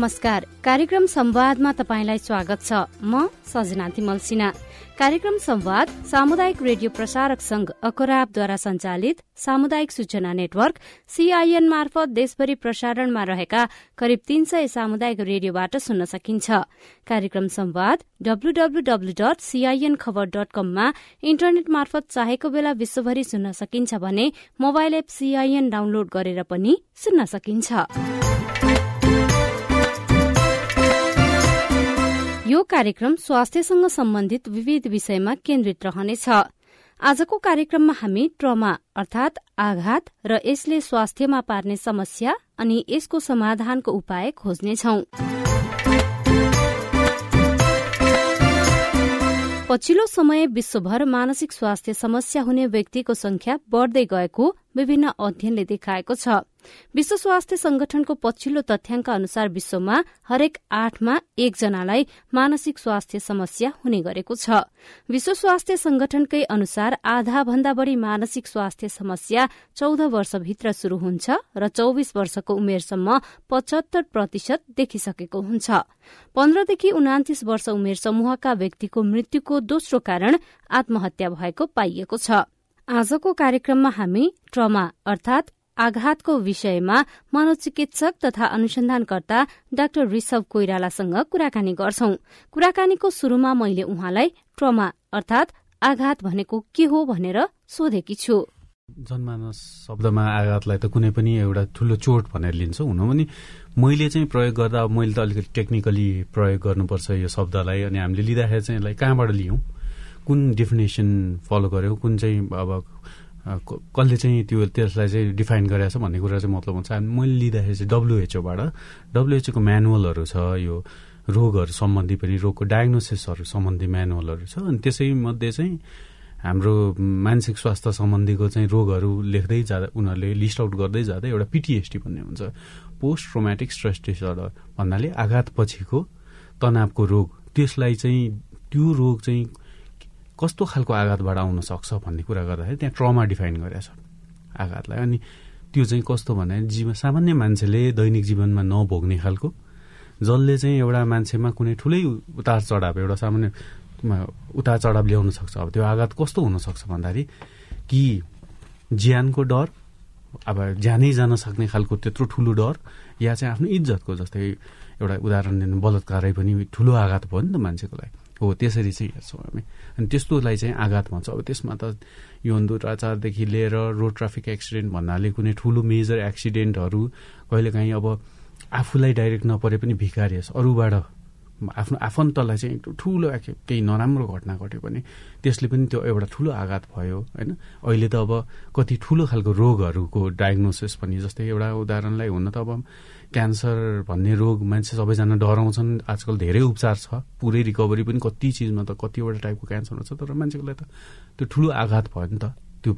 नमस्कार। कार्यक्रम संवादमा तपाईँलाई स्वागत छ। म सजना तिमल सिन्हा। कार्यक्रम संवाद सामुदायिक रेडियो प्रसारक संघ अखराबद्वारा संचालित सामुदायिक सूचना नेटवर्क सीआईएन मार्फत देशभरि प्रसारणमा रहेका करिब तीन सय सामुदायिक रेडियोबाट सुन्न सकिन्छ। कार्यक्रम संवाद WWW dot CIN Khabar dot कममा इन्टरनेट मार्फत चाहेको बेला विश्वभरि सुन्न सकिन्छ भने मोबाइल एप सीआईएन डाउनलोड गरेर पनि सुन्न सकिन्छ। यो कार्यक्रम स्वास्थ्यसँग सम्बन्धित विविध विषयमा केन्द्रित रहनेछ। आजको कार्यक्रममा हामी ट्रमा अर्थात आघात र यसले स्वास्थ्यमा पार्ने समस्या अनि यसको समाधानको उपाय खोज्नेछौ। पछिल्लो समय विश्वभर मानसिक स्वास्थ्य समस्या हुने व्यक्तिको संख्या बढ़दै गएको विभिन्न अध्ययनले देखाएको छ। विश्व स्वास्थ्य संगठनको पछिल्लो तथ्याङ्क अनुसार विश्वमा हरेक आठमा एकजनालाई मानसिक स्वास्थ्य समस्या हुने गरेको छ। विश्व स्वास्थ्य संगठनकै अनुसार आधा भन्दा बढ़ी मानसिक स्वास्थ्य समस्या चौध वर्षभित्र शुरू हुन्छ र चौविस वर्षको उमेरसम्म पचहत्तर प्रतिशत देखिसकेको हुन्छ। पन्ध्रदेखि उनातिस वर्ष उमेर समूहका व्यक्तिको मृत्युको दोस्रो कारण आत्महत्या भएको पाइएको छ। आजको कार्यक्रममा हामी ट्रमा अर्थात आघातको विषयमा मनोचिकित्सक तथा अनुसन्धानकर्ता डाक्टर ऋषभ कोइरालासँग कुराकानी गर्छौं। कुराकानीको शुरूमा मैले उहाँलाई ट्रमा अर्थात आघात भनेको के हो भनेर सोधेकी छु। जनमानस शब्दमा आघातलाई त कुनै पनि एउटा ठुलो चोट भनेर लिन्छ। हुन पनि मैले चाहिँ प्रयोग गर्दा मैले त अलिकति टेक्निकली प्रयोग गर्नुपर्छ यो शब्दलाई अनि हामीले लिँदाखेरि चाहिँ यसलाई कहाँबाट लियौँ? कुन डेफिनेसन फलो गर्यौँ? कुन चाहिँ अब कसले चाहिँ त्यो त्यसलाई चाहिँ डिफाइन गरेछ भन्ने कुरा चाहिँ मतलब हुन्छ। मैले लिँदाखेरि चाहिँ डब्लुएचओबाट डब्लुएचओको म्यानुअलहरू छ यो रोगहरू सम्बन्धी पनि रोगको डायग्नोसिसहरू सम्बन्धी म्यानुअलहरू छ। अनि त्यसै मध्ये चाहिँ हाम्रो मानसिक स्वास्थ्य सम्बन्धीको चाहिँ रोगहरू लेख्दै जाँदा उनीहरूले लिस्ट आउट गर्दै जाँदा एउटा पिटिएसटी भन्ने हुन्छ। पोस्ट ट्रोमेटिक स्ट्रेस डिसअर्डर भन्नाले आघात पछिको तनावको रोग। त्यसलाई चाहिँ त्यो रोग चाहिँ कस्तो खालको आघातबाट आउन सक्छ भन्ने कुरा गर्दाखेरि त्यहाँ ट्रमा डिफाइन गरेछ आघातलाई। अनि त्यो चाहिँ कस्तो भने जीवन सामान्य मान्छेले दैनिक जीवनमा नभोग्ने खालको। जसले चाहिँ एउटा मान्छेमा कुनै ठुलै उतार चढाव एउटा सामान्य उतार चढाव ल्याउन सक्छ। अब त्यो आघात कस्तो हुनसक्छ भन्दाखेरि कि ज्यानको डर अब ज्यानै जान सक्ने खालको त्यत्रो ठुलो डर या चाहिँ आफ्नो इज्जतको जस्तै एउटा उदाहरण दिनु बलात्कारै पनि ठुलो आघात भयो नि त मान्छेको लागि। हो त्यसरी चाहिँ हेर्छौँ हामी। अनि त्यस्तोलाई चाहिँ आघात भन्छ। अब त्यसमा त यौन दुराचारदेखि लिएर रोड ट्राफिक एक्सिडेन्ट भन्नाले कुनै ठुलो मेजर एक्सिडेन्टहरू कहिलेकाहीँ अब आफूलाई डाइरेक्ट नपरे पनि भिखारी अरूबाट आफ्नो आफन्तलाई चाहिँ ठुलो केही नराम्रो घटना घट्यो भने त्यसले पनि त्यो एउटा ठुलो आघात भयो होइन? अहिले त अब कति ठुलो खालको रोगहरूको डायग्नोसिस पनि जस्तै एउटा उदाहरणलाई हुन त अब क्यान्सर भन्ने रोग मान्छे सबैजना डराउँछन्। आजकल धेरै उपचार छ। पुरै रिकभरी पनि कति चिजमा त कतिवटा टाइपको क्यान्सर छ तर मान्छेको लागि त त्यो ठुलो आघात भयो नि त। त्यो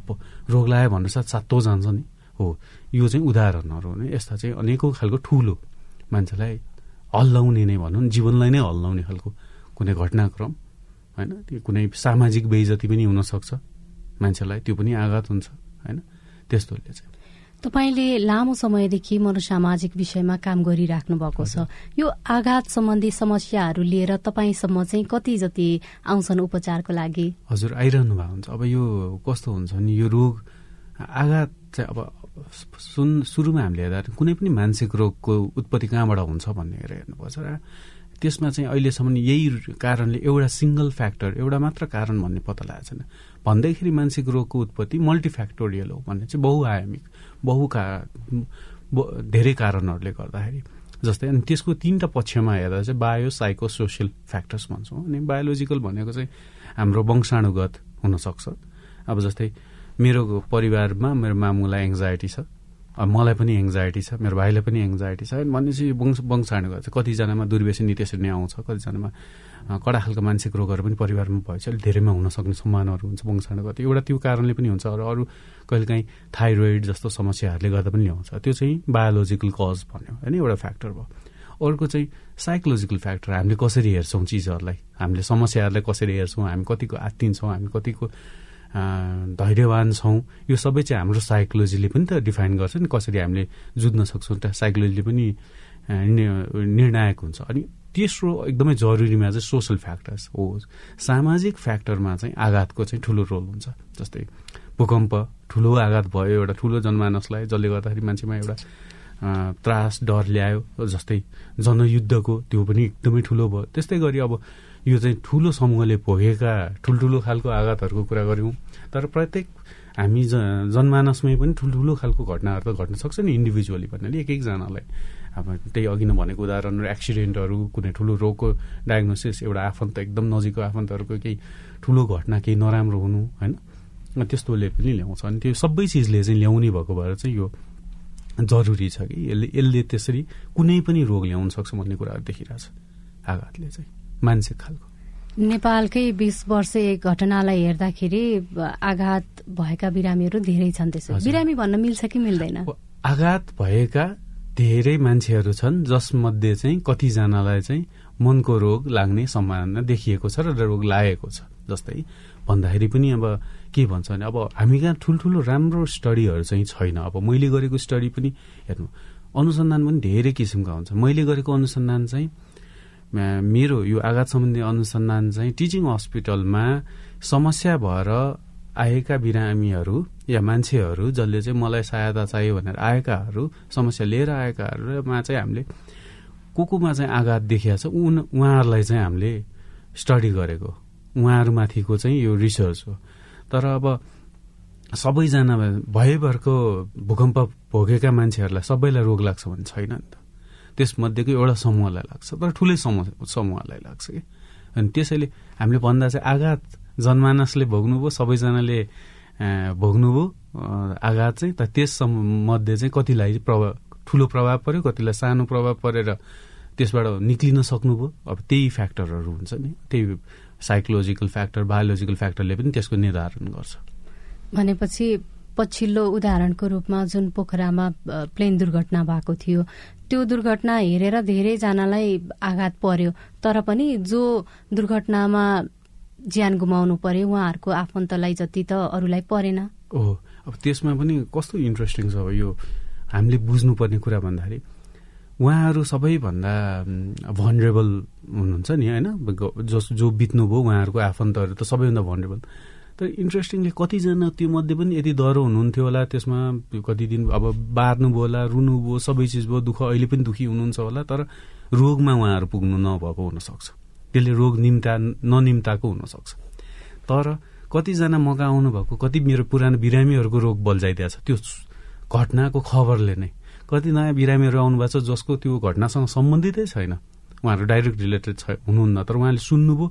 रोग लगायो भन्नु साथ सातो जान्छ नि। हो यो चाहिँ उदाहरणहरू हो यस्ता चाहिँ अनेकौँ खालको ठुलो मान्छेलाई हल्लाउने नै भनौँ जीवनलाई नै हल्लाउने खालको कुनै घटनाक्रम होइन? त्यो कुनै सामाजिक बेइजती पनि हुनसक्छ मान्छेलाई त्यो पनि आघात हुन्छ होइन? त्यस्तोले चाहिँ। तपाईँले लामो समयदेखि मनोसामाजिक विषयमा काम गरिराख्नु भएको छ। यो आघात सम्बन्धी समस्याहरू लिएर तपाईँसम्म चाहिँ कति जति आउँछन् उपचारको लागि? हजुर आइरहनु भएको हुन्छ। अब यो कस्तो हुन्छ भने यो रोग आघात चाहिँ अब सुन सुरुमा हामीले हेर्दा कुनै पनि मानसिक रोगको उत्पत्ति कहाँबाट हुन्छ भन्ने हेरेर हेर्नुपर्छ र त्यसमा चाहिँ अहिलेसम्म यही कारणले एउटा सिङ्गल फ्याक्टर एउटा मात्र कारण भन्ने पत्ता लागेको छैन। भन्दाखेरि मानसिक रोगको उत्पत्ति मल्टिफ्याक्टोरियल हो भन्ने चाहिँ बहुआयामिक बहु का धेरै कारणहरूले गर्दाखेरि। जस्तै अनि त्यसको तिनवटा पक्षमा हेर्दा चाहिँ बायो साइको सोसियल फ्याक्टर्स भन्छौँ। अनि बायोलोजिकल भनेको चाहिँ हाम्रो वंशाणुगत हुनसक्छ। अब जस्तै मेरो परिवारमा मेरो मामुलाई एङ्जाइटी छ। मलाई पनि एङ्जाइटी छ मेरो भाइलाई पनि एङ्जाइटी छ। भनेपछि वंश वंशाणुगत कतिजनामा दुर्व्यसनी त्यसरी नै आउँछ कतिजनामा कडा खालको मानसिक रोगहरू पनि परिवारमा भएपछि अलिक धेरैमा हुन सक्ने सम्भावनाहरू हुन्छ वंशाणुगत एउटा त्यो कारणले पनि हुन्छ। र अरू कहिलेकाहीँ थाइरोइड जस्तो समस्याहरूले गर्दा पनि ल्याउँछ। त्यो चाहिँ बायोलोजिकल कज भन्यो। होइन एउटा फ्याक्टर भयो। अर्को चाहिँ साइकोलोजिकल फ्याक्टर हामीले कसरी हेर्छौँ चिजहरूलाई? हामीले समस्याहरूलाई कसरी हेर्छौँ? हामी कतिको आत्तिन्छौँ? हामी कतिको धैर्यवान छौँ। यो सबै चाहिँ हाम्रो साइकोलोजीले पनि त डिफाइन गर्छ नि कसरी हामीले जुझ्न सक्छौँ त। साइकोलोजीले पनि निर्णायक हुन्छ। अनि तेस्रो एकदमै जरुरीमा चाहिँ सोसल फ्याक्टर्स हो। सामाजिक फ्याक्टरमा चाहिँ आघातको चाहिँ ठुलो रोल हुन्छ। जस्तै भूकम्प ठुलो आघात भयो एउटा ठुलो जनमानसलाई जसले गर्दाखेरि मान्छेमा एउटा त्रास डर ल्यायो। जस्तै जनयुद्धको त्यो पनि एकदमै ठुलो भयो। त्यस्तै गरी अब यो चाहिँ ठुलो समूहले भोगेका ठुल्ठुलो खालको आघातहरूको कुरा गऱ्यौँ। तर प्रत्येक हामी जनमानसमै पनि ठुल्ठुलो खालको घटनाहरू त घट्न सक्छ नि इन्डिभिजुअली भन्नाले एक एकजनालाई। अब त्यही अघि नै भनेको उदाहरणहरू एक्सिडेन्टहरू कुनै ठुलो रोगको डायग्नोसिस एउटा आफन्त एकदम नजिकको आफन्तहरूको केही ठुलो घटना केही नराम्रो हुनु होइन? त्यस्तोले पनि ल्याउँछ। अनि त्यो सबै चिजले चाहिँ ल्याउने भएको भएर चाहिँ यो जरुरी छ कि यसले यसले त्यसरी कुनै पनि रोग ल्याउन सक्छ भन्ने कुराहरू देखिरहेछ आघातले चाहिँ। मानसिक खालको। नेपालकै बिस वर्ष घटनालाई हेर्दाखेरि आघात भएका बिरामीहरू धेरै छन् त्यसो बिरामी भन्न मिल्छ कि मिल्दैन? आघात भएका धेरै मान्छेहरू छन् जसमध्ये चाहिँ कतिजनालाई चाहिँ मनको रोग लाग्ने सम्भावना देखिएको छ र रोग लागेको छ जस्तै भन्दाखेरि पनि अब के भन्छ भने अब हामी कहाँ ठुल्ठुलो राम्रो स्टडीहरू चाहिँ छैन। अब मैले गरेको स्टडी पनि हेर्नु अनुसन्धान पनि धेरै किसिमका हुन्छ। मैले गरेको अनुसन्धान चाहिँ मेरो यो आघात सम्बन्धी अनुसन्धान चाहिँ टिचिङ हस्पिटलमा समस्या भएर आएका बिरामीहरू या मान्छेहरू जसले चाहिँ मलाई सहायता चाहियो भनेर आएकाहरू समस्या लिएर आएकाहरूमा चाहिँ हामीले को कोमा चाहिँ आघात देखिया छ उन उहाँहरूलाई चाहिँ हामीले स्टडी गरेको। उहाँहरूमाथिको चाहिँ यो रिसर्च हो। तर अब सबैजना भयभरको भूकम्प भोगेका मान्छेहरूलाई सबैलाई रोग लाग्छ भने छैन नि त। त्यसमध्येको एउटा समूहलाई लाग्छ। तर ठुलै समूह समूहलाई लाग्छ कि? अनि त्यसैले हामीले भन्दा चाहिँ आघात जनमानसले भोग्नुभयो सबैजनाले भोग्नुभयो। आघात चाहिँ त त्यस मध्ये चाहिँ कतिलाई प्रभाव ठुलो प्रभाव पर्यो कतिलाई सानो प्रभाव परेर त्यसबाट निक्लिन सक्नुभयो। अब त्यही फ्याक्टरहरू हुन्छ नि। त्यही साइकोलोजिकल फ्याक्टर बायोलोजिकल फ्याक्टरले पनि त्यसको निर्धारण गर्छ। भनेपछि पछिल्लो उदाहरणको रूपमा जुन पोखरामा प्लेन दुर्घटना भएको थियो त्यो दुर्घटना हेरेर धेरैजनालाई आघात पर्यो। तर पनि जो दुर्घटनामा ज्यान गुमाउनु पर्यो उहाँहरूको आफन्तलाई जति त अरूलाई परेन। ओहो अब त्यसमा पनि कस्तो इन्ट्रेस्टिङ छ यो हामीले बुझ्नुपर्ने कुरा भन्दाखेरि उहाँहरू सबैभन्दा भनरेबल हुनुहुन्छ नि होइन? जस जो बित्नुभयो उहाँहरूको आफन्तहरू त सबैभन्दा भनरेबल तर इन्ट्रेस्टिङली कतिजना त्यो मध्ये पनि यति डह्रो हुनुहुन्थ्यो होला। त्यसमा कति दिन अब बार्नुभयो होला रुनुभयो सबै चिज भयो दुःख अहिले पनि दुःखी हुनुहुन्छ होला तर रोगमा उहाँहरू पुग्नु नभएको हुनसक्छ। त्यसले रोग निम्ता ननिम्ताको हुनसक्छ। तर कतिजना मका आउनुभएको कति मेरो पुरानो बिरामीहरूको रोग बल्झाइदिएको छ त्यो घटनाको खबरले नै। कति नयाँ बिरामीहरू आउनुभएको छ जसको त्यो घटनासँग सम्बन्धितै छैन। उहाँहरू डाइरेक्ट रिलेटेड छ हुनुहुन्न तर उहाँले सुन्नुभयो।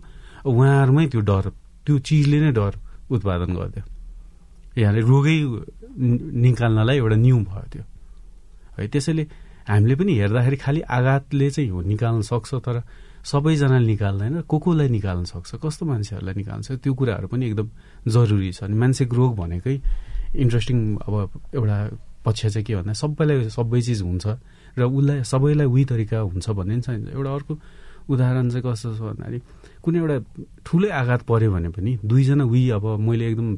उहाँहरूमै त्यो डर त्यो चिजले नै डर उत्पादन गरिदियो यहाँले रोगै निकाल्नलाई एउटा न्यू भयो त्यो। है त्यसैले हामीले पनि हेर्दाखेरि खालि आघातले चाहिँ हो निकाल्न सक्छ तर सबैजनाले निकाल्दैन को कोलाई निकाल्न सक्छ कस्तो मान्छेहरूलाई निकाल्न सक्छ त्यो कुराहरू पनि एकदम जरुरी छ। अनि मानसिक रोग भनेकै इन्ट्रेस्टिङ अब एउटा पक्ष चाहिँ के भन्दा सबैलाई सबै चिज हुन्छ र उसलाई सबैलाई उही तरिका हुन्छ भन्ने छैन एउटा अर्को उदाहरण चाहिँ कस्तो छ भन्दाखेरि कुनै एउटा ठुलै आघात पर्यो भने पनि दुईजना उही अब मैले एकदम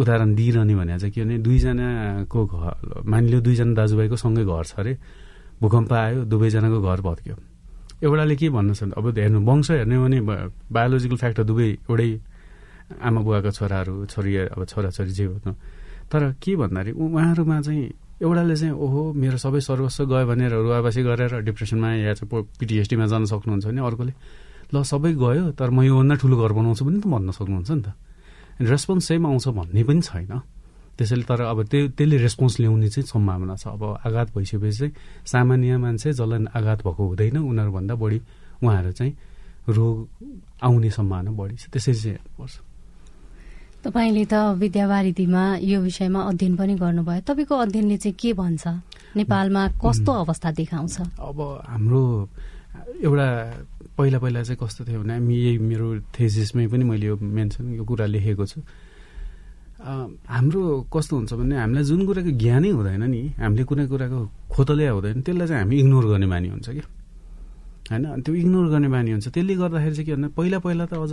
उदाहरण दिइरहने भने चाहिँ के भने दुईजनाको घर मानिलियो दुईजना दाजुभाइको सँगै घर छ अरे भूकम्प आयो दुवैजनाको घर भत्क्यो। एउटाले के भन्नु छ अब हेर्नु वंश हेर्ने भने बायोलोजिकल फ्याक्टर दुवै एउटै आमा बुवाको छोराहरू छोरी अब छोराछोरी जे हो तर के भन्दाखेरि उहाँहरूमा चाहिँ एउटाले चाहिँ ओहो मेरो सबै सर्वस्व गयो भनेर रुवाबासी गरेर डिप्रेसनमा या चाहिँ पिटिएसडीमा जान सक्नुहुन्छ भने अर्कोले। ल सबै गयो तर म योभन्दा ठुलो घर बनाउँछु पनि त भन्न सक्नुहुन्छ नि त। रेस्पोन्स सेम आउँछ भन्ने पनि छैन। त्यसैले तर अब त्यो त्यसले रेस्पोन्स ल्याउने चाहिँ सम्भावना छ। अब आघात भइसकेपछि चाहिँ सामान्य मान्छे जसलाई आघात भएको हुँदैन उनीहरूभन्दा बढी उहाँहरू चाहिँ रोग आउने सम्भावना बढी छ। त्यसरी चाहिँ हेर्नुपर्छ। तपाईँले त विद्यावारिधीमा यो विषयमा अध्ययन पनि गर्नुभयो। तपाईँको अध्ययनले चाहिँ के भन्छ? नेपालमा कस्तो अवस्था देखाउँछ? अब हाम्रो एउटा पहिला पहिला चाहिँ कस्तो थियो भने यही मेरो थेसिसमै पनि मैले यो मेन्सन यो कुरा लेखेको छु। हाम्रो कस्तो हुन्छ भने हामीलाई जुन कुराको ज्ञानै हुँदैन नि हामीले कुनै कुराको खोतले हुँदैन त्यसलाई चाहिँ हामी इग्नोर गर्ने बानी हुन्छ कि होइन? त्यो इग्नोर गर्ने बानी हुन्छ। त्यसले गर्दाखेरि चाहिँ के भन्दा पहिला पहिला त अझ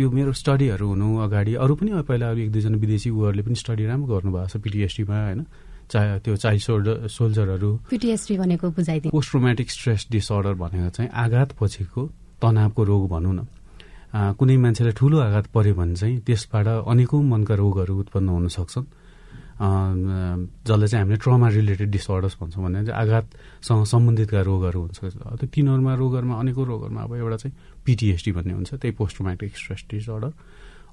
यो मेरो स्टडीहरू हुनु अगाडि अरू पनि पहिला एक दुईजना विदेशी उहरूले पनि स्टडी राम्रो गर्नुभएको छ पिटिएसटीमा होइन? चाहे त्यो चाइल्ड सोल्जर सोल्जरहरू। पिटिएसडी भनेको बुझाइदिनु। पोस्ट रोमेटिक स्ट्रेस डिसअर्डर भनेको चाहिँ आघात पछिको तनावको रोग भनौँ न। कुनै मान्छेलाई ठुलो आघात पर्यो भने चाहिँ त्यसबाट अनेकौँ मनका रोगहरू उत्पन्न हुन सक्छन्। जसलाई चाहिँ हामीले ट्रमा रिलेटेड डिसअर्डर्स भन्छौँ भने चाहिँ आघातसँग सम्बन्धितका रोगहरू हुन्छ। त्यो तिनीहरूमा रोगहरूमा अनेकौँ रोगहरूमा अब एउटा चाहिँ पिटिएसडी भन्ने हुन्छ त्यही पोस्ट स्ट्रेस डिसअर्डर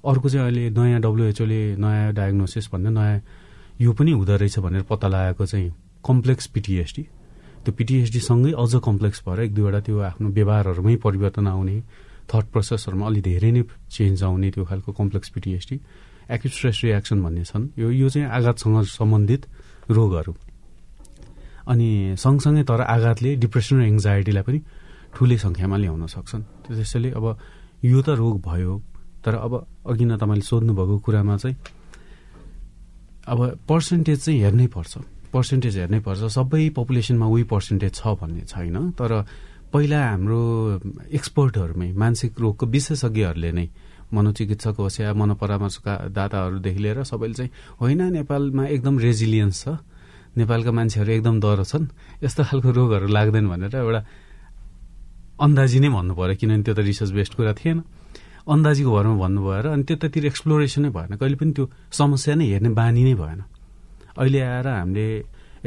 अर्को चाहिँ अहिले नयाँ डब्लुएचओले नयाँ डायग्नोसिस भन्ने नयाँ यो पनि हुँदो रहेछ भनेर पत्ता लगाएको चाहिँ कम्प्लेक्स पिटिएसडी त्यो पिटिएसडीसँगै अझ कम्प्लेक्स भएर एक दुईवटा त्यो आफ्नो व्यवहारहरूमै परिवर्तन आउने थट प्रोसेसहरूमा अलि धेरै नै चेन्ज आउने त्यो खालको complex PTSD acute stress reaction भन्ने छन्। यो यो चाहिँ आघातसँग सम्बन्धित रोगहरू। अनि सँगसँगै तर आघातले डिप्रेसन र एङ्जाइटीलाई पनि ठुलै सङ्ख्यामा ल्याउन सक्छन्। त्यसैले अब यो त रोग भयो तर अब अघि न तपाईँले सोध्नुभएको कुरामा चाहिँ अब पर्सेन्टेज चाहिँ हेर्नै पर्छ। पर्सेन्टेज हेर्नै पर्छ। सबै पपुलेसनमा उही पर्सेन्टेज छ भन्ने छैन तर पहिला हाम्रो एक्सपर्टहरूमै मानसिक रोगको विशेषज्ञहरूले नै मनोचिकित्सक होस् या मनोपरामर्शका दाताहरूदेखि लिएर सबैले चाहिँ होइन नेपालमा एकदम रेजिलियन्स छ। नेपालका मान्छेहरू एकदम डर छन्। यस्तो खालको रोगहरू लाग्दैन भनेर एउटा अन्दाजी नै भन्नु पर्यो किनभने त्यो त रिसर्च बेस्ड कुरा थिएन। अन्दाजीको भरमा भन्नु भएर अनि त्यतातिर एक्सप्लोरेसनै भएन। कहिले पनि त्यो समस्या नै हेर्ने बानी नै भएन। अहिले आएर हामीले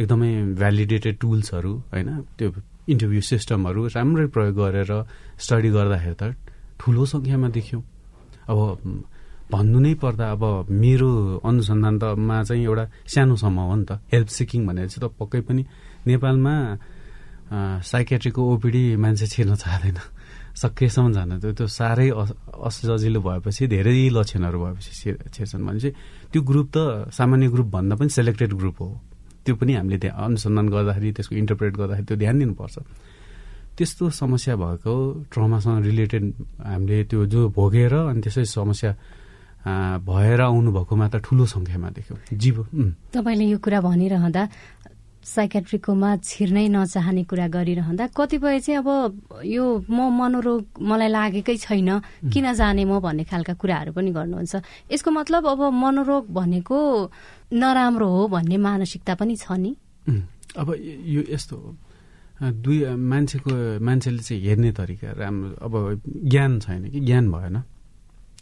एकदमै भ्यालिडेटेड टुल्सहरू होइन त्यो इन्टरभ्यू सिस्टमहरू राम्रै प्रयोग गरेर स्टडी गर्दाखेरि त ठुलो सङ्ख्यामा देख्यौँ। अब भन्नु नै पर्दा अब मेरो अनुसन्धान तमा चाहिँ एउटा सानोसम्म हो नि त। हेल्प सिकिङ भनेर चाहिँ त पक्कै पनि नेपालमा साइकेट्रीको ओपिडी मान्छे छिर्न चाहँदैन। सकेसम्म जान त्यो त्यो साह्रै असजिलो भएपछि धेरै लक्षणहरू भएपछि छिर्छन् भने चाहिँ त्यो ग्रुप त सामान्य ग्रुप भन्दा पनि सेलेक्टेड ग्रुप हो। त्यो पनि हामीले अनुसन्धान गर्दाखेरि त्यसको इन्टरप्रेट गर्दाखेरि त्यो ध्यान दिनुपर्छ। त्यस्तो समस्या भएको ट्रमासँग रिलेटेड हामीले त्यो जो भोगेर अनि त्यसै समस्या भएर आउनुभएकोमा त ठुलो सङ्ख्यामा देख्यौँ। जीव तपाईँले यो कुरा भनिरहँदा साइकेट्रिकोमा छिर्नै नचाहने कुरा गरिरहँदा कतिपय चाहिँ अब यो म मनोरोग मलाई लागेकै छैन किन जाने म भन्ने खालका कुराहरू पनि गर्नुहुन्छ। यसको मतलब अब मनोरोग भनेको नराम्रो हो भन्ने मानसिकता पनि छ नि। अब यो यस्तो हो। दुई मान्छेको मान्छेले चाहिँ हेर्ने तरिका राम्रो अब ज्ञान छैन कि? ज्ञान भएन।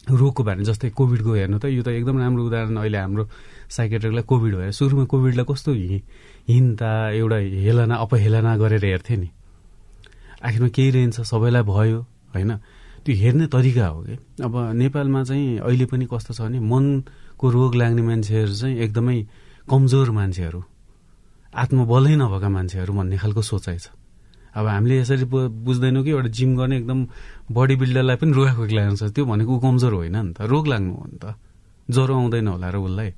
रोगको बारेमा जस्तै कोभिडको हेर्नु त यो त एकदम राम्रो उदाहरण अहिले हाम्रो साइकेट्रिकलाई कोभिड भयो। सुरुमा कोभिडलाई कस्तो हिन्ता एउटा हेलना अपहेलना गरेर हेर्थे नि। आखिरमा केही रहन्छ सबैलाई भयो होइन? त्यो हेर्ने तरिका हो कि? अब नेपालमा चाहिँ अहिले पनि कस्तो छ भने मनको रोग लाग्ने मान्छेहरू चाहिँ एकदमै कमजोर मान्छेहरू। आत्मबलै नभएका मान्छेहरू भन्ने खालको सोचाइ छ। अब हामीले यसरी बुझ्दैनौँ कि एउटा जिम गर्ने एकदम बडी बिल्डरलाई पनि रोगाएको लाग्छ त्यो भनेको ऊ कमजोर होइन नि त। रोग लाग्नु हो नि त। ज्वरो आउँदैन होला र उसलाई।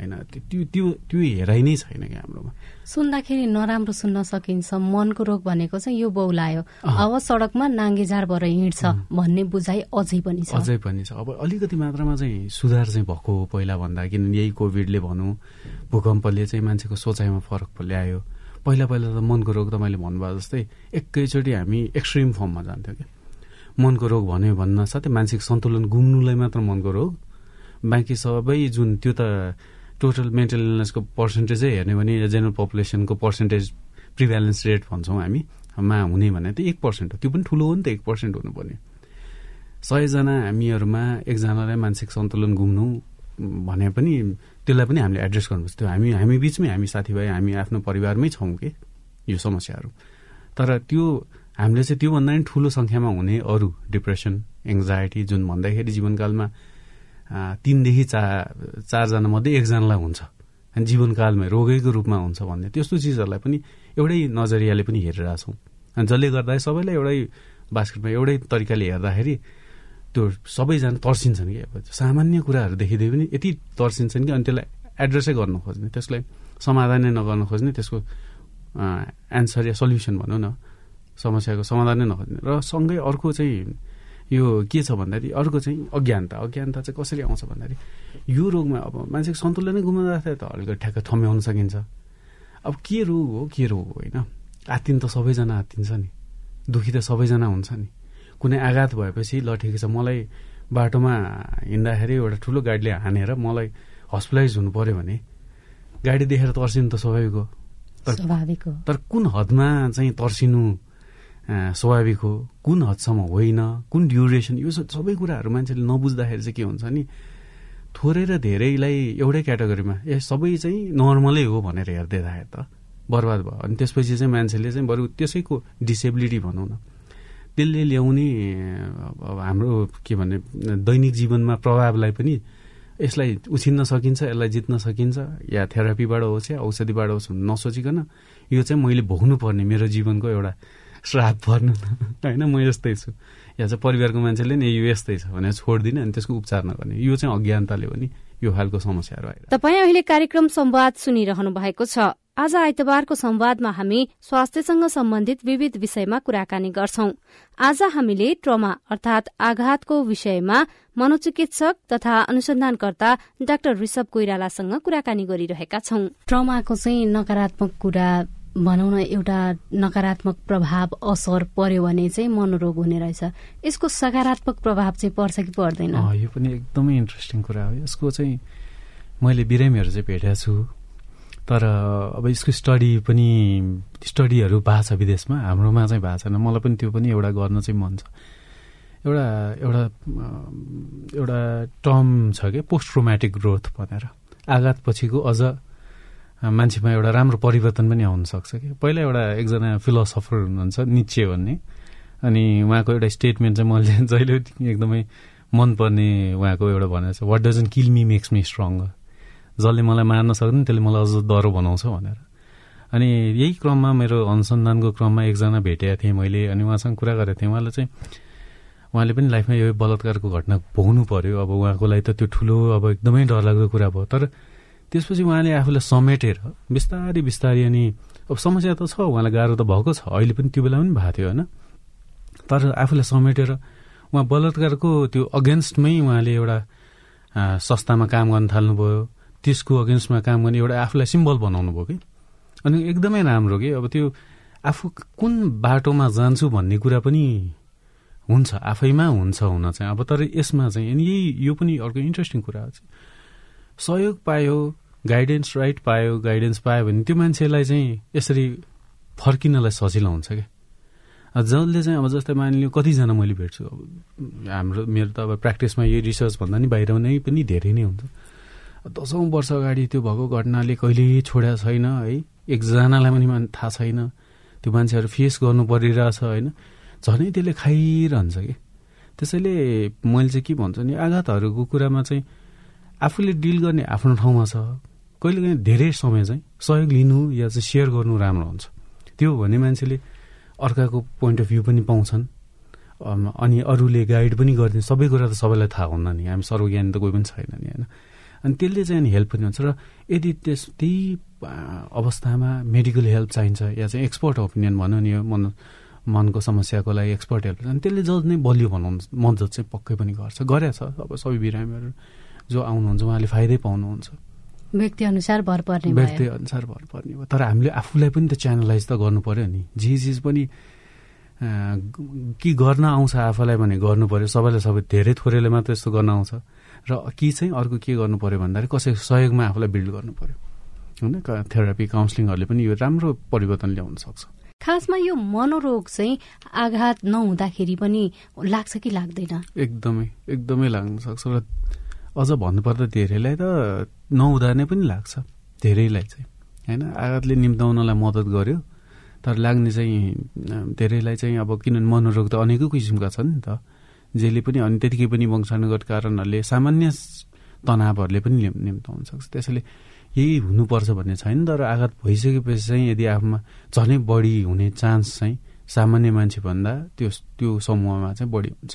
होइन त्यो त्यो त्यो हेराइ नै छैन कि हाम्रोमा। सुन्दाखेरि नराम्रो सुन्न सकिन्छ। मनको रोग भनेको चाहिँ यो बौलायो अब सडकमा नाङ्गेझार भएर हिँड्छ भन्ने बुझाइ अझै पनि छ। अझै पनि छ। अब अलिकति मात्रामा चाहिँ सुधार चाहिँ भएको हो पहिला भन्दा किनभने यही कोभिडले भनौँ भूकम्पले चाहिँ मान्छेको सोचाइमा फरक ल्यायो। पहिला पहिला त मनको रोग त मैले भन्नुभयो जस्तै एकैचोटि हामी एक्सट्रिम फर्ममा जान्थ्यौँ क्या। मनको रोग भन्यो भन्न साथै मानसिक सन्तुलन गुम्नुलाई मात्र मनको रोग। बाँकी सबै जुन त्यो त टोटल मेन्टल इलनेसको पर्सेन्टेजै हेर्ने भने जेनरल पपुलेसनको पर्सेन्टेज प्रिभ्यालेन्स रेट भन्छौँ हामी। मा हुने भने त एक पर्सेन्ट हो। त्यो पनि ठुलो हो नि त एक पर्सेन्ट हुनुपर्ने। सयजना हामीहरूमा एकजनालाई मानसिक सन्तुलन घुम्नु भने पनि त्यसलाई पनि हामीले एड्रेस गर्नुपर्छ त्यो हामी हामी बिचमै हामी साथीभाइ हामी आफ्नो परिवारमै छौँ कि? यो समस्याहरू। तर त्यो हामीले चाहिँ त्योभन्दा पनि ठुलो सङ्ख्यामा हुने अरू डिप्रेसन एङ्जाइटी जुन भन्दाखेरि जीवनकालमा तिनदेखि चा चारजना मध्ये एकजनालाई हुन्छ। अनि जीवनकालमै रोगैको रूपमा हुन्छ भन्ने त्यस्तो चिजहरूलाई पनि एउटै नजरियाले पनि हेरिरहेछौँ। अनि जसले गर्दा सबैलाई एउटै बास्केटमा एउटै तरिकाले हेर्दाखेरि त्यो सबैजना तर्सिन्छन् कि। अब सामान्य कुराहरू देखिँदै पनि यति तर्सिन्छन् कि अनि त्यसलाई एड्रेसै गर्न खोज्ने त्यसलाई समाधानै नगर्न खोज्ने त्यसको एन्सर या सल्युसन भनौँ न समस्याको समाधानै नखोज्ने। र सँगै अर्को चाहिँ यो के छ भन्दाखेरि अर्को चाहिँ अज्ञानता अज्ञानता चाहिँ कसरी आउँछ भन्दाखेरि यो रोगमा अब मान्छेको सन्तुलनै गुमाउँदाखेरि त अलिकति ठ्याक्क थम्याउन सकिन्छ। अब के रोग हो के रोग हो होइन? आत्तिन त सबैजना आत्तिन्छ नि। दुखी त सबैजना हुन्छ नि। कुनै आघात भएपछि ल ठिकै छ मलाई बाटोमा हिँड्दाखेरि एउटा ठुलो गाडीले हानेर मलाई हस्पिटलाइज हुनु पऱ्यो भने गाडी देखेर तर्सिनु त स्वाभाविक हो। तर कुन हदमा चाहिँ तर्सिनु स्वाभाविक हो। कुन हदसम्म होइन कुन ड्युरेसन यो सबै कुराहरू मान्छेले नबुझ्दाखेरि चाहिँ के हुन्छ नि थोरै र धेरैलाई एउटै क्याटेगोरीमा ए सबै चाहिँ नर्मलै हो भनेर हेर्दै राखे त। बर्बाद भयो। अनि त्यसपछि चाहिँ मान्छेले चाहिँ बरु त्यसैको डिसेबिलिटी भनौँ न। त्यसले ल्याउने हाम्रो के भन्ने दैनिक जीवनमा प्रभावलाई पनि यसलाई उछिन्न सकिन्छ यसलाई जित्न सकिन्छ। या थेरापीबाट होस् या औषधिबाट होस् नसोचिकन यो चाहिँ मैले भोग्नु पर्ने मेरो जीवनको एउटा श्राप पर्नु होइन म यस्तै छु। या चाहिँ परिवारको मान्छेले नि यो यस्तै छ भनेर छोडिदिने अनि त्यसको उपचार नगर्ने। यो चाहिँ अज्ञानताले हो नि यो खालको समस्याहरू आएर। तपाईँ अहिले कार्यक्रम संवाद सुनिरहनु भएको छ। आज आइतबारको संवादमा हामी स्वास्थ्यसँग सम्बन्धित विविध विषयमा कुराकानी गर्छौ। आज हामीले ट्रमा अर्थात आघातको विषयमा मनोचिकित्सक तथा अनुसन्धानकर्ता डाक्टर ऋषभ कोइरालासँग कुराकानी गरिरहेका छौं। ट्रमाको चाहिँ नकारात्मक कुरा भनौँ न एउटा नकारात्मक प्रभाव असर पर्यो भने चाहिँ मनोरोग हुने रहेछ। यसको सकारात्मक प्रभाव चाहिँ पर्छ कि पर्दैन? यो पनि एकदमै इन्ट्रेस्टिङ कुरा हो। यसको चाहिँ मैले बिरामीहरू चाहिँ भेटेको छु। तर अब यसको स्टडी पनि स्टडीहरू भएको छ विदेशमा। हाम्रोमा चाहिँ भएको छैन। मलाई पनि त्यो पनि एउटा गर्न चाहिँ मन छ। एउटा एउटा एउटा टर्म छ कि? पोस्ट ट्रोमेटिक ग्रोथ भनेर। आघात पछिको अझ मान्छेमा एउटा राम्रो परिवर्तन पनि आउन सक्छ कि? पहिला एउटा एकजना फिलोसफर हुनुहुन्छ निचे भन्ने। अनि उहाँको एउटा स्टेटमेन्ट चाहिँ मैले जहिले एकदमै मनपर्ने उहाँको एउटा भनेर छ what doesn't kill me makes me stronger जसले मलाई मार्न सक्दैन त्यसले मलाई अझ डह्रो बनाउँछ भनेर। अनि यही क्रममा मेरो अनुसन्धानको क्रममा एकजना भेटेको थिएँ मैले अनि उहाँसँग कुरा गरेको थिएँ। उहाँलाई चाहिँ उहाँले पनि लाइफमा यो बलात्कारको घटना भोग्नु पर्यो। अब उहाँको लागि त त्यो ठुलो अब एकदमै डरलाग्दो कुरा भयो। तर त्यसपछि उहाँले आफूलाई समेटेर बिस्तारै बिस्तारै अनि अब समस्या त छ उहाँलाई गाह्रो त भएको छ अहिले पनि त्यो बेला पनि भएको थियो होइन? तर आफूलाई समेटेर उहाँ बलात्कारको त्यो अगेन्स्टमै उहाँले एउटा संस्थामा काम गर्न थाल्नुभयो त्यसको अगेन्स्टमा काम गर्ने एउटा आफूलाई सिम्बल बनाउनु भयो कि? अनि एकदमै राम्रो कि? अब त्यो आफू कुन बाटोमा जान्छु भन्ने कुरा पनि हुन्छ आफैमा हुन्छ हुन चाहिँ। अब तर यसमा चाहिँ अनि यही यो पनि अर्को इन्ट्रेस्टिङ कुरा हो। सहयोग पायो गाइडेन्स राइट पायो गाइडेन्स पायो भने त्यो मान्छेलाई चाहिँ यसरी फर्किनलाई सजिलो हुन्छ क्या। जसले चाहिँ अब जस्तै मानिलियो कतिजना मैले भेट्छु? अब हाम्रो मेरो त अब प्र्याक्टिसमा यो रिसर्च भन्दा नि बाहिर नै पनि धेरै नै हुन्छ। दसौँ वर्ष अगाडि त्यो भएको घटनाले कहिले छोडेको छैन है? एकजनालाई पनि थाहा छैन। त्यो मान्छेहरू फेस गर्नु परिरहेछ होइन? झनै त्यसले खाइरहन्छ कि त्यसैले मैले चाहिँ के भन्छु नि आघातहरूको कुरामा चाहिँ आफूले डिल गर्ने आफ्नो ठाउँमा छ कहिले काहीँ धेरै समय चाहिँ सहयोग लिनु या चाहिँ सेयर गर्नु राम्रो हुन्छ। त्यो भने मान्छेले अर्काको पोइन्ट अफ भ्यू पनि पाउँछन् अनि अरूले गाइड पनि गरिदिन्छ सबै कुरा त सबैलाई थाहा हुन्न नि। हामी सर्वज्ञानी त कोही पनि छैन नि होइन? अनि त्यसले चाहिँ अनि हेल्प पनि हुन्छ। र यदि त्यस त्यही अवस्थामा मेडिकल हेल्प चाहिन्छ या चाहिँ एक्सपर्ट ओपिनियन भनौँ नि यो मन मनको समस्याको लागि एक्सपर्ट हेल्प अनि त्यसले जज नै बलियो भनाउनु मद्दत चाहिँ पक्कै पनि गर्छ। गरेछ। अब सबै बिरामीहरू जो आउनुहुन्छ उहाँले फाइदै पाउनुहुन्छ। व्यक्ति अनुसार भर पर्ने व्यक्ति अनुसार भर पर्ने भयो। तर हामीले आफूलाई पनि त च्यानलाइज त गर्नु पर्यो नि। जे चिज पनि के गर्न आउँछ आफूलाई भने गर्नु पर्यो। सबैलाई सबै धेरै थोरैले मात्र यस्तो गर्न आउँछ। र कि चाहिँ अर्को के गर्नु पर्यो भन्दाखेरि कसैको सहयोगमा आफूलाई बिल्ड गर्नु पर्यो। होइन थेरापी काउन्सिलिङहरूले पनि यो राम्रो परिवर्तन ल्याउन सक्छ। खासमा यो मनोरोग चाहिँ आघात नहुँदाखेरि पनि लाग्छ कि लाग्दैन? एकदमै एकदमै लाग्न सक्छ। र अझ भन्नुपर्दा धेरैलाई त नहुँदा नै पनि लाग्छ। धेरैलाई चाहिँ। होइन? आघातले निम्ताउनलाई मद्दत गर्यो। तर लाग्ने चाहिँ धेरैलाई चाहिँ अब किनभने मनोरोग त अनेकै किसिमका छन् नि त। जसले पनि अनि त्यतिकै पनि वंशानुगत कारणहरूले सामान्य तनावहरूले पनि निम्ताउन सक्छ। त्यसैले यही हुनुपर्छ भन्ने छैन। तर आघात भइसकेपछि चाहिँ यदि आफूमा झनै बढी हुने चान्स चाहिँ सामान्य मान्छेभन्दा त्यो त्यो समूहमा चाहिँ बढी हुन्छ।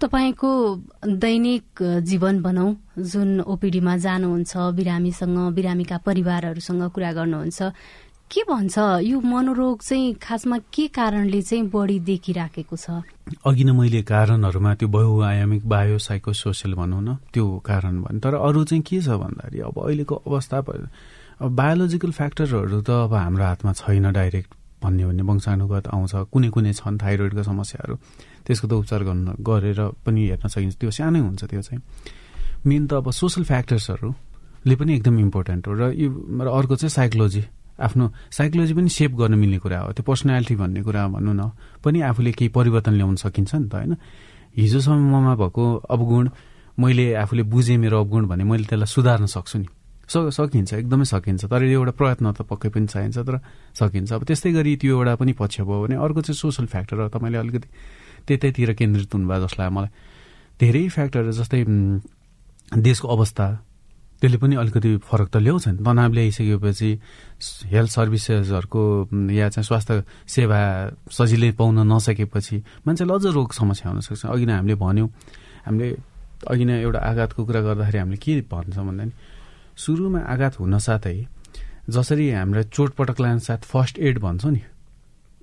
तपाईँको दैनिक जीवन भनौँ जुन ओपिडीमा जानुहुन्छ बिरामीसँग बिरामीका परिवारहरूसँग कुरा गर्नुहुन्छ के भन्छ? यो मनोरोग चाहिँ खासमा के कारणले चाहिँ बढी देखिराखेको छ? अघि नै मैले कारणहरूमा त्यो बहुआयामिक बायो साइको सोसियल भनौँ न त्यो कारण भने तर अरू चाहिँ के छ भन्दाखेरि अब अहिलेको अवस्था अब बायोलोजिकल फ्याक्टरहरू त अब हाम्रो हातमा छैन डाइरेक्ट। भन्ने भने वंशानुगत आउँछ कुनै कुनै छन् थाइरोइडको समस्याहरू। त्यसको त उपचार गर्नु गरेर पनि हेर्न सकिन्छ। त्यो सानै हुन्छ त्यो चाहिँ। मेन त अब सोसल फ्याक्टर्सहरू ले पनि एकदम इम्पोर्टेन्ट हो। र यो र अर्को चाहिँ साइकोलोजी। आफ्नो साइकोलोजी पनि सेप गर्न मिल्ने कुरा हो। त्यो पर्सनालिटी भन्ने कुरा भनौँ न। पनि आफूले केही परिवर्तन ल्याउन सकिन्छ नि त होइन? हिजोसम्ममा भएको अवगुण मैले आफूले बुझेँ मेरो अवगुण भने मैले त्यसलाई सुधार्न सक्छु नि। सकिन्छ एकदमै सकिन्छ। तर एउटा प्रयत्न त पक्कै पनि चाहिन्छ तर सकिन्छ। अब त्यस्तै गरी त्यो एउटा पनि पक्ष भयो भने अर्को चाहिँ सोसल फ्याक्टर हो। तपाईँले अलिकति त्यतैतिर केन्द्रित हुनुभयो जस्तो लाग्यो मलाई धेरै फ्याक्टरहरू जस्तै देशको अवस्था त्यसले पनि अलिकति फरक त ल्याउँछ नि तनाव ल्याइसकेपछि हेल्थ सर्भिसेसहरूको या चाहिँ स्वास्थ्य सेवा सजिलै पाउन नसकेपछि मान्छेले अझ रोग समस्या हुनसक्छ अघि नै हामीले भन्यौँ हामीले अघि नै एउटा आघातको कुरा गर्दाखेरि हामीले के भन्छौँ भन्दा नि सुरुमा आघात हुन साथै जसरी हामीलाई चोटपटक साथ फर्स्ट एड भन्छौँ नि।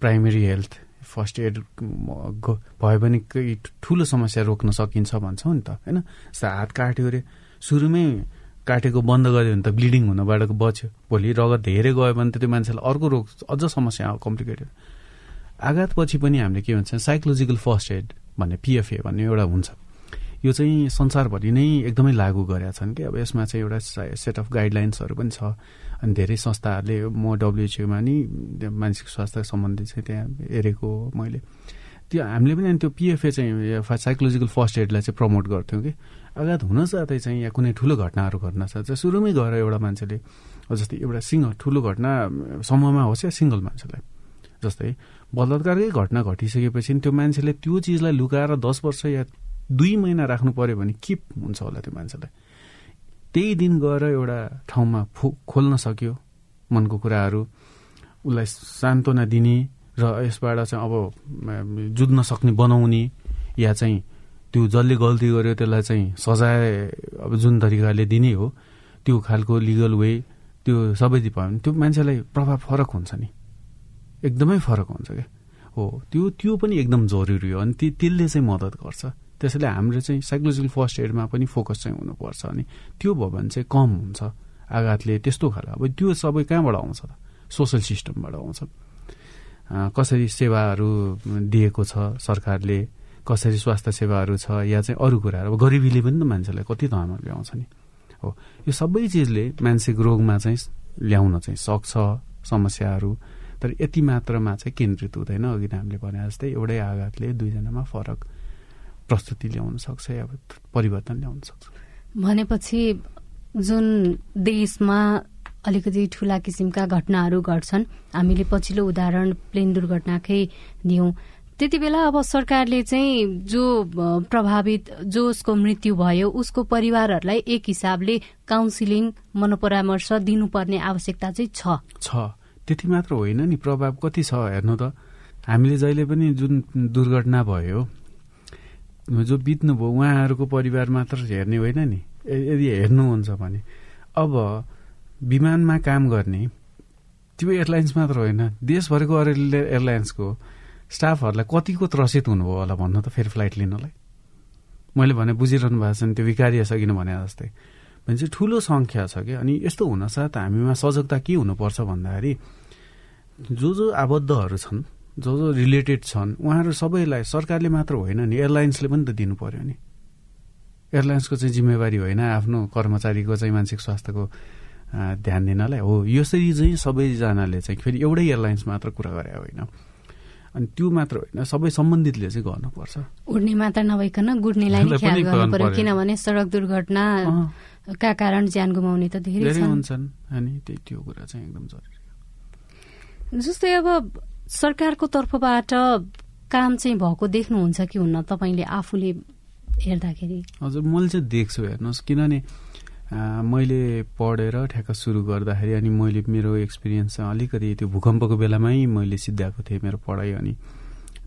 प्राइमेरी हेल्थ फर्स्ट एड भयो भने केही ठुलो समस्या रोक्न सकिन्छ भन्छौँ नि त होइन? हात काट्यो अरे सुरुमै काटेको बन्द गऱ्यो भने त ब्लिडिङ हुनबाट बच्यो। भोलि रगत धेरै गयो भने त त्यो मान्छेलाई अर्को रोग अझ समस्या कम्प्लिकेटेड। आघातपछि पनि हामीले के भन्छ साइकोलोजिकल फर्स्ट एड भन्ने पिएफए भन्ने एउटा हुन्छ। यो चाहिँ संसारभरि नै एकदमै लागू गरेका छन् कि अब यसमा चाहिँ एउटा सेट अफ गाइडलाइन्सहरू पनि छ। अनि धेरै संस्थाहरूले म डब्लुएचओमा नि मानसिक स्वास्थ्य सम्बन्धी चाहिँ त्यहाँ हेरेको मैले। त्यो हामीले पनि अनि त्यो पिएफए चाहिँ साइकोलोजिकल फर्स्ट एडलाई चाहिँ प्रमोट गर्थ्यौँ कि। आघात हुन साथै चाहिँ या कुनै ठुलो घटनाहरू घट्न साथ सुरुमै गएर एउटा मान्छेले जस्तै एउटा सिङ्गल ठुलो घटना समूहमा होस् या सिङ्गल मान्छेलाई जस्तै बलात्कारकै घटना घटिसकेपछि त्यो मान्छेले त्यो चिजलाई लुकाएर दस वर्ष या दुई महिना राख्नु पर्यो भने के हुन्छ होला त्यो मान्छेलाई? त्यही दिन गएर एउटा ठाउँमा फो खोल्न सक्यो मनको कुराहरू उसलाई सान्त्वना दिने र यसबाट चाहिँ अब जुझ्न सक्ने बनाउने या चाहिँ त्यो जसले गल्ती गर्यो त्यसलाई चाहिँ सजाय अब जुन तरिकाले दिने हो त्यो खालको लिगल वे त्यो सबै भयो भने त्यो मान्छेलाई प्रभाव फरक हुन्छ नि। एकदमै फरक हुन्छ क्या। हो त्यो त्यो पनि एकदम जरुरी हो अनि त्यसले चाहिँ मद्दत गर्छ। त्यसैले हाम्रो चाहिँ साइकोलोजिकल फर्स्ट एडमा पनि फोकस चाहिँ हुनुपर्छ अनि त्यो भयो भने चाहिँ कम हुन्छ। आघातले त्यस्तो खालको अब त्यो सबै कहाँबाट आउँछ त? सोसल सिस्टमबाट आउँछ। कसरी सेवाहरू दिएको छ सरकारले? कसरी स्वास्थ्य सेवाहरू छ? या चाहिँ अरू कुराहरू? अब गरिबीले पनि त मान्छेलाई कति धर्म ल्याउँछ नि। हो यो सबै चिजले मानसिक रोगमा चाहिँ ल्याउन चाहिँ सक्छ समस्याहरू। तर यति मात्रामा चाहिँ केन्द्रित हुँदैन अघि हामीले भने जस्तै एउटै आघातले दुईजनामा फरक प्रस्तुति ल्याउन सक्छ या परिवर्तन ल्याउन सक्छ? भनेपछि जुन देशमा अलिकति ठुला किसिमका घटनाहरू घट्छन् हामीले पछिल्लो उदाहरण प्लेन दुर्घटनाकै दियौं। त्यति बेला अब सरकारले चाहिँ जो प्रभावित जो उसको मृत्यु भयो उसको परिवारहरूलाई एक हिसाबले काउन्सिलिङ मनोपरामर्श दिनुपर्ने आवश्यकता चाहिँ छ। छ। त्यति मात्र होइन नि प्रभाव कति छ हेर्नु त। हामीले जहिले पनि जुन दुर्घटना भयो जो बित्नुभयो उहाँहरूको परिवार मात्र हेर्ने होइन नि। यदि हेर्नुहुन्छ भने। अब विमानमा काम गर्ने त्यो एयरलाइन्स मात्र होइन। देशभरिको अरू एयरलाइन्सको स्टाफहरूलाई कतिको त्रसित हुनुभयो होला भन्नु त फेरि फ्लाइट लिनलाई? मैले भने बुझिरहनु भएको छ नि त्यो विकारीय सकिन भने जस्तै। भने चाहिँ ठुलो सङ्ख्या छ क्या। अनि यस्तो हुनसाथ हामीमा सजगता के हुनुपर्छ भन्दाखेरि जो जो आबद्धहरू छन् जो जो रिलेटेड छन् उहाँहरू सबैलाई सरकारले मात्र होइन नि एयरलाइन्सले पनि त दिनु पर्यो नि। एयरलाइन्सको चाहिँ जिम्मेवारी होइन आफ्नो कर्मचारीको चाहिँ मानसिक स्वास्थ्यको ध्यान दिनलाई। हो यसरी चाहिँ सबैजनाले चाहिँ फेरि एउटै एयरलाइन्स मात्र कुरा गरे होइन। अनि त्यो मात्र होइन सबै सम्बन्धितले चाहिँ गर्नुपर्छ। उड्ने मात्र नभइकन गुड्नेलाई ख्याल गर्नु पर्यो किनभने सडक दुर्घटनाका कारण ज्यान गुमाउने त धेरै हुन्छन्। अनि त्यही त्यो कुरा चाहिँ एकदम जरुरी जस्तै अब सरकारको तर्फबाट काम चाहिँ भएको देख्नुहुन्छ कि हुन्न? तपाईँले आफूले हेर्दाखेरि। हजुर मैले चाहिँ देख्छु हेर्नुहोस्। किनभने मैले पढेर ठ्याक्क सुरु गर्दाखेरि अनि मैले मेरो एक्सपिरियन्स अलिकति त्यो भूकम्पको बेलामै मैले सिद्ध्याएको थिएँ मेरो पढाइ अनि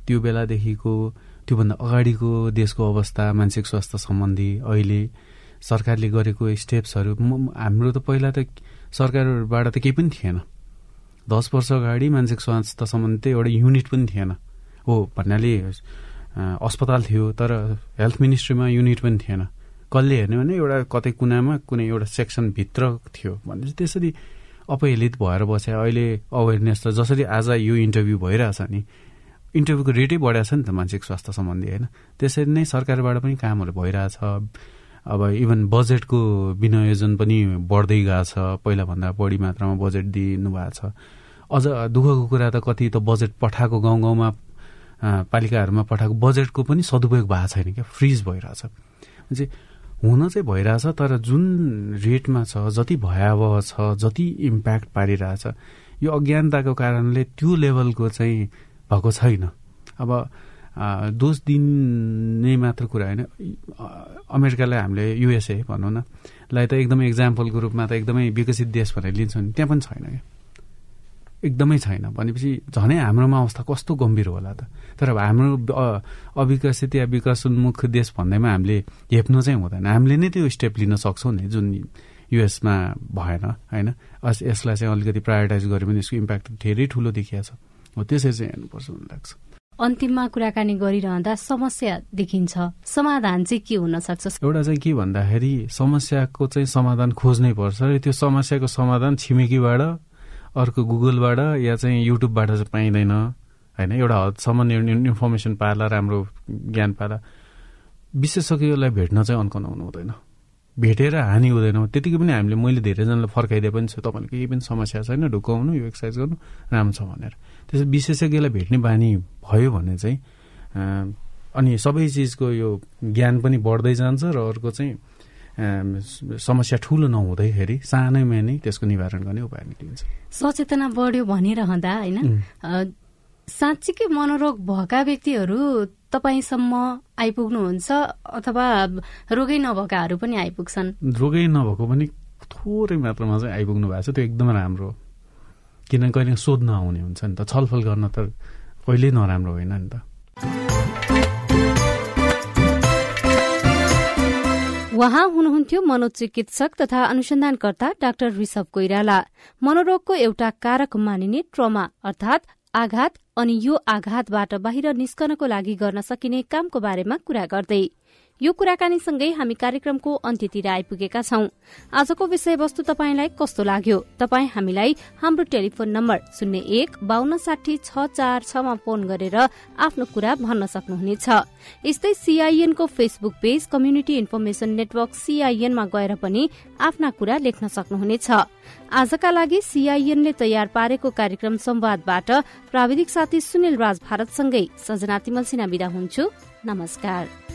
त्यो बेलादेखिको त्योभन्दा अगाडिको देशको अवस्था मानसिक स्वास्थ्य सम्बन्धी अहिले सरकारले गरेको स्टेप्सहरू हाम्रो त पहिला त सरकारबाट त केही पनि थिएन। दस वर्ष अगाडि मानसिक स्वास्थ्य सम्बन्धी एउटा युनिट पनि थिएन। हो भन्नाले अस्पताल थियो तर हेल्थ मिनिस्ट्रीमा युनिट पनि थिएन। कसले हेर्ने भने एउटा कतै कुनामा कुनै एउटा सेक्सनभित्र थियो। भने चाहिँ त्यसरी अपहेलित भएर बसे अहिले अवेरनेस त जसरी आज यो इन्टरभ्यू भइरहेछ नि इन्टरभ्यूको रेटै बढाएको छ नि त मानसिक स्वास्थ्य सम्बन्धी होइन? त्यसरी नै सरकारबाट पनि कामहरू भइरहेछ। अब इभन बजेटको विनियोजन पनि बढ्दै गएको छ। पहिलाभन्दा बढी मात्रामा बजेट दिनु भएको छ। अझ दुःखको कुरा त कति त बजेट पठाएको गाउँ गाउँमा पालिकाहरूमा पठाएको बजेटको पनि सदुपयोग भएको छैन क्या फ्रिज भइरहेछ। चाहिँ हुन चाहिँ भइरहेछ तर जुन रेटमा छ जति भयावह छ जति इम्प्याक्ट पारिरहेछ यो अज्ञानताको कारणले त्यो लेभलको चाहिँ भएको छैन। अब दोष दिने मात्र कुरा होइन। अमेरिकालाई हामीले युएसए भनौँ न लाई त एकदमै इक्जाम्पलको रूपमा त एकदमै विकसित देश भनेर लिन्छौँ नि त्यहाँ पनि छैन क्या। एकदमै छैन। भनेपछि झनै हाम्रोमा अवस्था कस्तो गम्भीर होला त। तर अब हाम्रो अविकसित या विकासोन्मुख देश भन्दैमा हामीले हेप्नु चाहिँ हुँदैन। हामीले नै त्यो स्टेप लिन सक्छौँ नि जुन युएसमा भएन होइन? यसलाई चाहिँ अलिकति प्रायोरिटाइज गऱ्यो भने यसको इम्प्याक्ट धेरै ठुलो देखिया छ। हो त्यसरी चाहिँ हेर्नुपर्छ भन्ने लाग्छ। अन्तिममा कुराकानी गरिरहँदा समस्या देखिन्छ। समाधान चाहिँ के हुन सक्छ एउटा चाहिँ के भन्दाखेरि समस्याको चाहिँ समाधान खोज्नै पर्छ र त्यो समस्याको समाधान छिमेकीबाट अर्को गुगलबाट या चाहिँ युट्युबबाट चाहिँ पाइँदैन होइन? एउटा हदसम्म इन्फर्मेसन पाला राम्रो ज्ञान पाला। विशेषज्ञलाई भेट्न चाहिँ अन्कनाउनु हुँदैन। भेटेर हानि हुँदैन। त्यतिकै पनि हामीले मैले धेरैजनालाई फर्काइदिए पनि छु। तपाईँले केही पनि समस्या छैन ढुकाउनु यो एक्सर्साइज गर्नु राम्रो छ भनेर। त्यसो विशेषज्ञलाई भेट्ने बानी भयो भने चाहिँ अनि सबै चिजको यो ज्ञान पनि बढ्दै जान्छ र अर्को चाहिँ समस्या ठुलो नहुँदैखेरि सानैमा नै त्यसको निवारण गर्ने उपाय निक्लिन्छ सचेतना बढ्यो भनिरहँदा होइन? साँच्चीकै मनोरोग भएका व्यक्तिहरू तपाईँसम्म आइपुग्नुहुन्छ अथवा रोगै नभएकाहरू पनि आइपुग्छन्? रोगै नभएको पनि थोरै मात्रामा चाहिँ आइपुग्नु भएको छ त्यो एकदमै राम्रो किनभने कहिले सोध्न आउने हुन्छ नि त छलफल गर्न त कहिल्यै नराम्रो होइन नि त। उहाँ हुनुहुन्थ्यो मनोचिकित्सक तथा अनुसन्धानकर्ता डाक्टर ऋषभ कोइराला। मनोरोगको एउटा कारक मानिने ट्रमा अर्थात आघात अनि यो आघातबाट बाहिर निस्कनको लागि गर्न सकिने कामको बारेमा कुरा गर्दै यो कुराकानीसँगै हामी कार्यक्रमको अन्त्यतिर आइपुगेका छौं। आजको विषयवस्तु तपाईँलाई कस्तो लाग्यो? तपाईँ हामीलाई हाम्रो टेलिफोन नम्बर शून्य एक बान्न साठी छ चार छमा फोन गरेर आफ्नो कुरा भन्न सक्नुहुनेछ। यस्तै सीआईएनको Facebook page community information network सीआईएनमा गएर पनि आफ्ना कुरा लेख्न सक्नुहुनेछ। आजका लागि सीआईएनले तयार पारेको कार्यक्रम संवादबाट प्राविधिक साथी सुनिल राज भारतसँगै सजना तिमल विदा हुन्छु। नमस्कार।